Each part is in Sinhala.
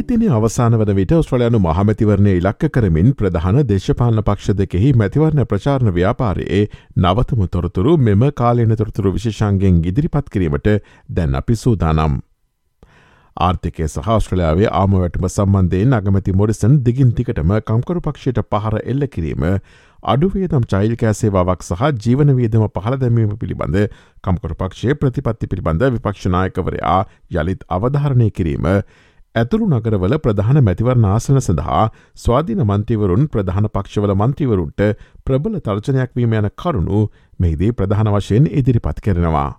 ඊයේ දින අවසාන වන විට ඔස්ට්‍රලයානු මහමැතිවරණය ඉලක්ක කරමින් ප්‍රධාන දේශපාලන පක්ෂ දෙකෙහි මැතිවරණ ප්‍රචාරණ ව්‍යාපාරයේ නවතම තොරතුරු මෙම කාලයන තොරතුරු විශේෂන්ගෙන් ඉදිරිපත් කිරීමට දැන් අපි සූදානම්. ආර්ථිකය සහ ස්ට්‍රලයාාවේ ආමවැටම සම්බන්ධයෙන් අගමැති මොරිසන් දිගින් තිකටම කම්කරු පක්ෂයට පහර එල්ල කිරීම අඩුවේදම් චෛල්කෑ සේවාවක් සහ ජීවන වේදම පහළ දැමීම පිළිබඳ කම්කරු පක්ෂය ප්‍රතිපත්ති පිළිබඳ විපක්ෂනායකවරයා යළිත් අවධාරණය කිරීම ඇතුළු නගරවල ප්‍රධාන මැතිවරණ ආසන සඳහා ස්වාධීන මන්ත්‍රීවරුන් ප්‍රධාන පක්ෂවල මන්ත්‍රීවරුන්ට ප්‍රබල තර්ජනයක් වීම යන කරුණු මෙහිදී ප්‍රධාන වශයෙන් ඉදිරිපත් කරනවා.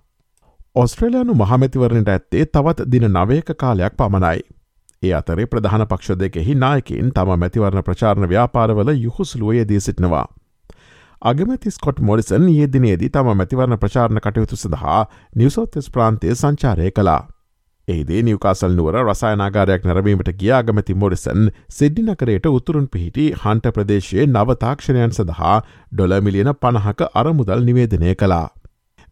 ඔස්ට්‍රලයානු මහමැතිවරණට ඇත්තේ තවත් දින නවයක කාලයක් පමණයි. ඒ අතරේ ප්‍රධාන පක්ෂ දෙකෙහි නායකින් තම මැතිවරණ ප්‍රචාරණ ව්‍යාපාරවල යුහුස්ලුවය දී සිටිනවා. අගමැති ස්කොට් මොරිසන් ඒ දිනේදී තම මැතිවරණ ප්‍රචාරණ කටයුතු සඳහා නිවසෝත්තස් ප්‍රාන්තය සංචාරය කලා. එහිදේ නිවකාසල් නුවර රසායනාගාරයක් නැරවීමට ගියාගමති මොරිසන් සිද්ධි නකරයට උතුරුන් පිහිටි හන්ට ප්‍රදේශයේ නවතාක්ෂණයන් සඳහා ඩොල මිලියන පණහක අරමුදල් නිවේදනය කලා.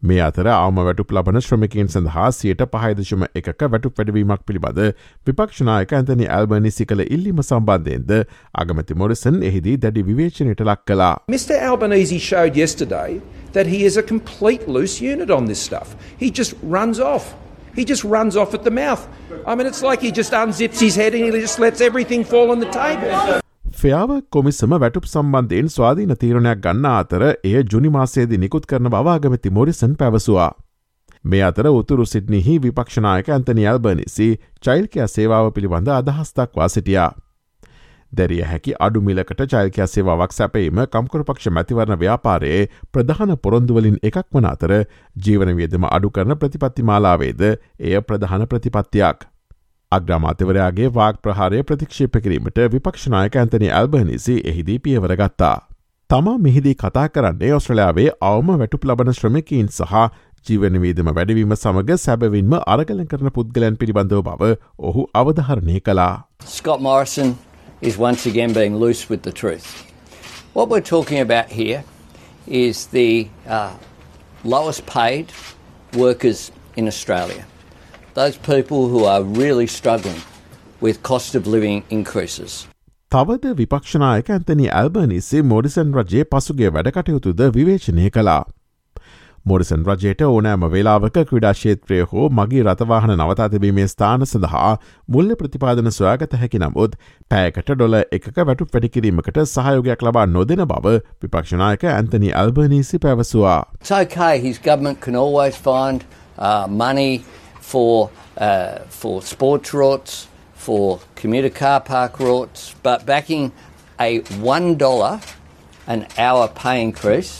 මේ අතර ආම වැටුප ලබන ශ්‍රමිකින් සඳහා සියට පහයිදශම එකක වැටු වැඩවීමක් පිළිබඳ විපක්ෂනායක ඇතනි ඇල්බනිසි කළ ඉල්ලිම සම්බන්ධයෙන්ද අගමති මොරිසන් එහිදී දැඩි විවේචනයට ලක් කලා. Mr Albanese showed yesterday that he is a complete loose unit on this stuff. He just runs off. He just runs off at the mouth. I mean, it's like he just unzips his head and he just lets everything fall on the table. ෆයාව කොමිසම වැටුප් සම්බන්ධයෙන් ස්වාධීන තීරණයක් ගන්න අතර එය ජුනිමාසේදි නිකුත් කරන බවාගමති මොරිසන් පැවසවා. මේ අතර උතුරු සිද්නිහි විපක්ෂනායක ඇන්තනි අල්බනිසි චෛල්කයා සේවාව පිළිබඳ අදහස්තක්වා සිටියා. දැරිය හැකි අඩුමිලකට චෛල්කයා සේවාවක් සැපීම කම්කරපක්ෂ මැතිවරණ ව්‍යාපාරයේ ප්‍රධාන පොරොන්දුවලින් එකක් වන අතර ජීවන වියදම අඩු කරන ප්‍රතිපත්ති මාලාවේද එය ප්‍රධාන ප්‍රතිපත්තියක්. අග්‍රාමාතවරයාගේ වාක් ප්‍රහාරය ප්‍රතික්ෂේප කිරීමට විපක්ෂනායක ඇන්තනි ඇල්බනිසි එහිදී පියවරගත්තා. තමා මෙහිදී කතා කරන්නේ ඔස්ට්‍රලයාාවේ අවම වැටුප ලබන ශ්‍රමිකීන් සහ ජීවනවීදම වැඩවීම සමඟ සැබවින්ම අරගලන් කරන පුද්ගලයන් පිළිබඳව බව ඔහු අවධහරණය කලා. Scott Morrison is once again being loose with the truth. What we're talking about here is the uh, lowest paid workers in Australia. Those people who are really struggling with cost of living increases. තවද විපක්ෂනායක ඇතනි ඇල්බනිසේ මෝඩිසන් රජයේ පසුගේ වැඩකටයුතුද විවේචනය කලා. මොරිසන් රජයට ඕනෑම වෙලාවක ක්‍රඩාශේත්‍රය හෝ මගේ රතවාහන නවතා තිබීමේ ස්ථාන සඳහා මුල්ල ප්‍රතිපාදන සොයාගත හැකි නමුත් පෑකට ඩොල එකක වැටු වැඩිකිරීමකට සහයෝගයක් ලබා නොදෙන බව විපක්ෂනායක ඇන්තනි අල්බනීසි පැවසවා. It's okay, his government can always find uh, money for, uh, for sports routes, for commuter car park routes, but backing a $1 an hour pay increase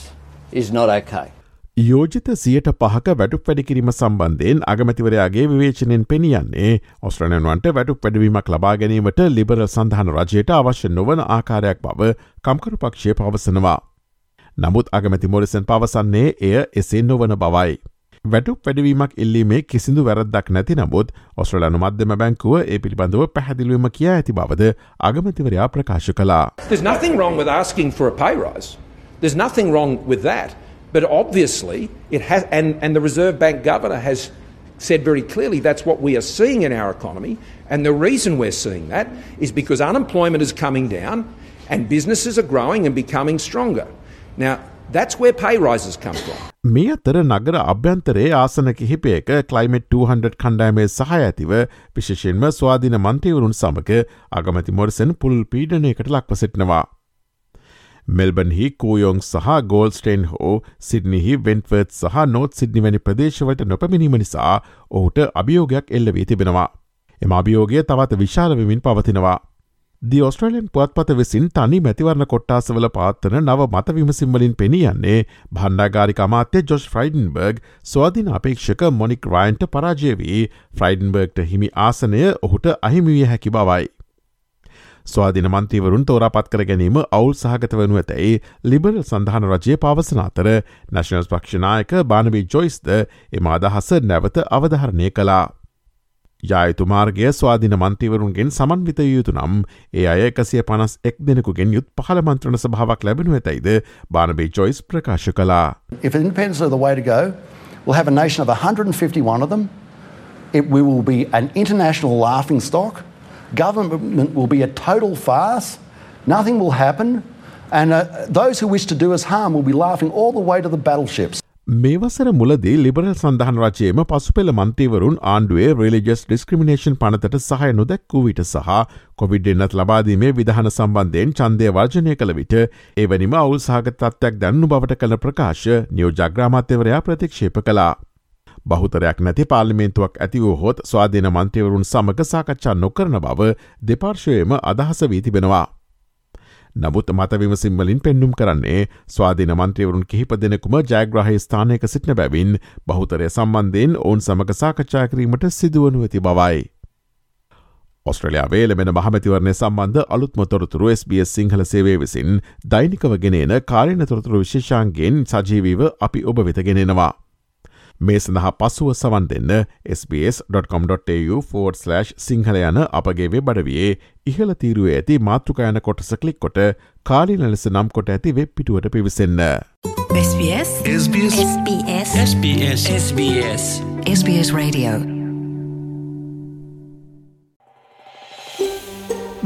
is not okay. යෝජිත සියට පහක වැටුක් වැඩිකිරීම සම්බන්ධයෙන් අගමැතිවරයාගේ විවේචනෙන් පෙනියන්නේ ඔස්ට්‍රනයන්වන්ට වැටුක් වැඩවීමක් ලබා ගැනීමට ලිබරල් සඳහන රජයට අවශ්‍ය නොවන ආකාරයක් බව කම්කරු පක්ෂය පවසනවා. නමුත් අගමැති මොරිසන් පවසන්නේ එය එසේ නොවන බවයි. වැටුක් වැඩවීමක් ඉල්ලීමේ කිසිදු වැරද්දක් නැති නමුත් ඔස්ට්‍රලනු මධ්‍යම බැංකුව ඒ පිළිබඳව පැහැදිලුවම කියා ඇති බවද අගමතිවරයා ප්‍රකාශ කලා. There's nothing wrong with asking for a pay rise. There's nothing wrong with that. But obviously, it has, and, and the Reserve Bank governor has said very clearly that's what we are seeing in our economy. And the reason we're seeing that is because unemployment is coming down and businesses are growing and becoming stronger. Now, that's where pay rises come from. මේ අතර නගර අභ්‍යන්තරේ ආසන කිහිපයක කලයිමෙට් 200 කණ්ඩෑමේ සහ ඇතිව විශේෂෙන්ම ස්වාධීන මන්තීවරුන් සමඟ අගමති මොරසන් පුල් පීඩනයකට ලක්ව සිටනවා. මෙල්බන්හි කූයෝන් සහ ගෝල්ස්ටේන් හෝ සිඩ්නිහි වෙන්වර්ත් සහ නෝත් සිද්නි වැනි ප්‍රදේශවලට නොපැමිණීම නිසා ඔහුට අභියෝගයක් එල්ල වී තිබෙනවා. එම අභියෝගය තවත් විශාලවමින් පවතිනවා. දි ඔස්ට්‍රලයන් පුවත්පත විසින් තනි මැතිවරණ කොට්ටාසවල පාත්තන නව මත විමසිම්වලින් පෙනියන්නේ බණ්ඩාගාරික අමාත්‍ය ජොස් ෆ්‍රයිඩන්බර්ග් ස්වාධීන අපේක්ෂක මොනික් රයින්ට පරාජය වී ෆ්‍රයිඩන්බර්ග්ට හිමි ආසනය ඔහුට අහිමිවිය හැකි බවයි. ස්වාධීන මන්තීවරුන් තෝරාපත් කර ගැනීම අවුල් සහගත වනු ඇතැයි ලිබරල් සඳහන රජය පවසන අතර නැශනස් පක්ෂනායක බානවී ජොයිස්ද එම අදහස නැවත අවධහරණය කලා. යායුතු මාර්ගය ස්වාධින මන්තිවරුන්ගෙන් සමන්විත යුතු නම් ඒ අය එකසිය පනස් එක් දෙනෙකුගෙන් යුත් පහළ මන්ත්‍රණ සභාවක් ලැබෙනු ඇතයිද බානබේ චොයිස් ප්‍රකාශ කලා. If independence are the way to go, we'll have a nation of 151 of them. It, we will be an international laughing stock. Government will be a total farce. Nothing will happen. And uh, those who wish to do us harm will be laughing all the way to the battleships. මේ වසර මුලදී ලිබරල් සඳහන් රජයේම පසුපෙළ මන්තීවරුන් ආණ්ඩුවේ රෙලිජස් ඩිස්ක්‍රමිනේෂන් පනතට සහය නොදැක්වූ විට සහ කොවිඩ් එන්නත් ලබාදීමේ විධහන සම්බන්ධයෙන් චන්දය වර්ජනය කළ විට එවැනිම අවුල් සහගතත්වයක් දැන්නු බවට කළ ප්‍රකාශ නියෝජාග්‍රාමාත්‍යවරයා ප්‍රතික්ෂේප කලා. බහුතරයක් නැති පාලිමේන්තුවක් ඇති වූ හොත් ස්වාධීන මන්ත්‍රවරුන් සමඟ සාකච්ඡා නොකරන බව දෙපාර්ශවයම අදහස වී තිබෙනවා. නමුත් මතවිමසිම්වලින් පෙන්නුම් කරන්නේ ස්වාධීන මන්ත්‍රවරුන් කිහිප දෙනෙකුම ජයග්‍රහහි ස්ථානයක සිටින බැවින් බහුතරය සම්බන්ධයෙන් ඔවුන් සමඟ සාකච්ඡා කිරීමට සිදුවනු ඇති බවයි. ඔස්ට්‍රලයා වේලමෙන මහමතිවරණය සම්බන්ධ අලුත්මතොරතුරු SBS සිංහල සේවේ විසින් දෛනිකව ගෙනන කාරණ තොරතුරු විශේෂාන්ගෙන් සජීවීව අපි ඔබ වෙතගෙනෙනවා. මේ සඳහා පසුව සවන් දෙන්න sbs.com.tu4/ සිංහල යන අපගේ වෙබඩවියේ ඉහළ තීරුවේ ඇති මාතෘකයන කොටස කලික් කොට කාලින ලෙස නම් කොට ඇති වෙබ් පිටුවට පිවිසන්න. SBS SBS SBS SBS SBS SBS Radio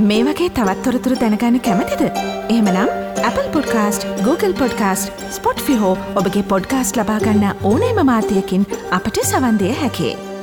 මේ වගේ තවත්තොරතුරු දැනගන්න කැමතිද. එහමනම් Apple podcast Google podcast Spotify ඔබගේ පොඩ්කාස්ට ලබාගන්න ඕනෑම මාතයකින් අපට සවන්දය හැකේ.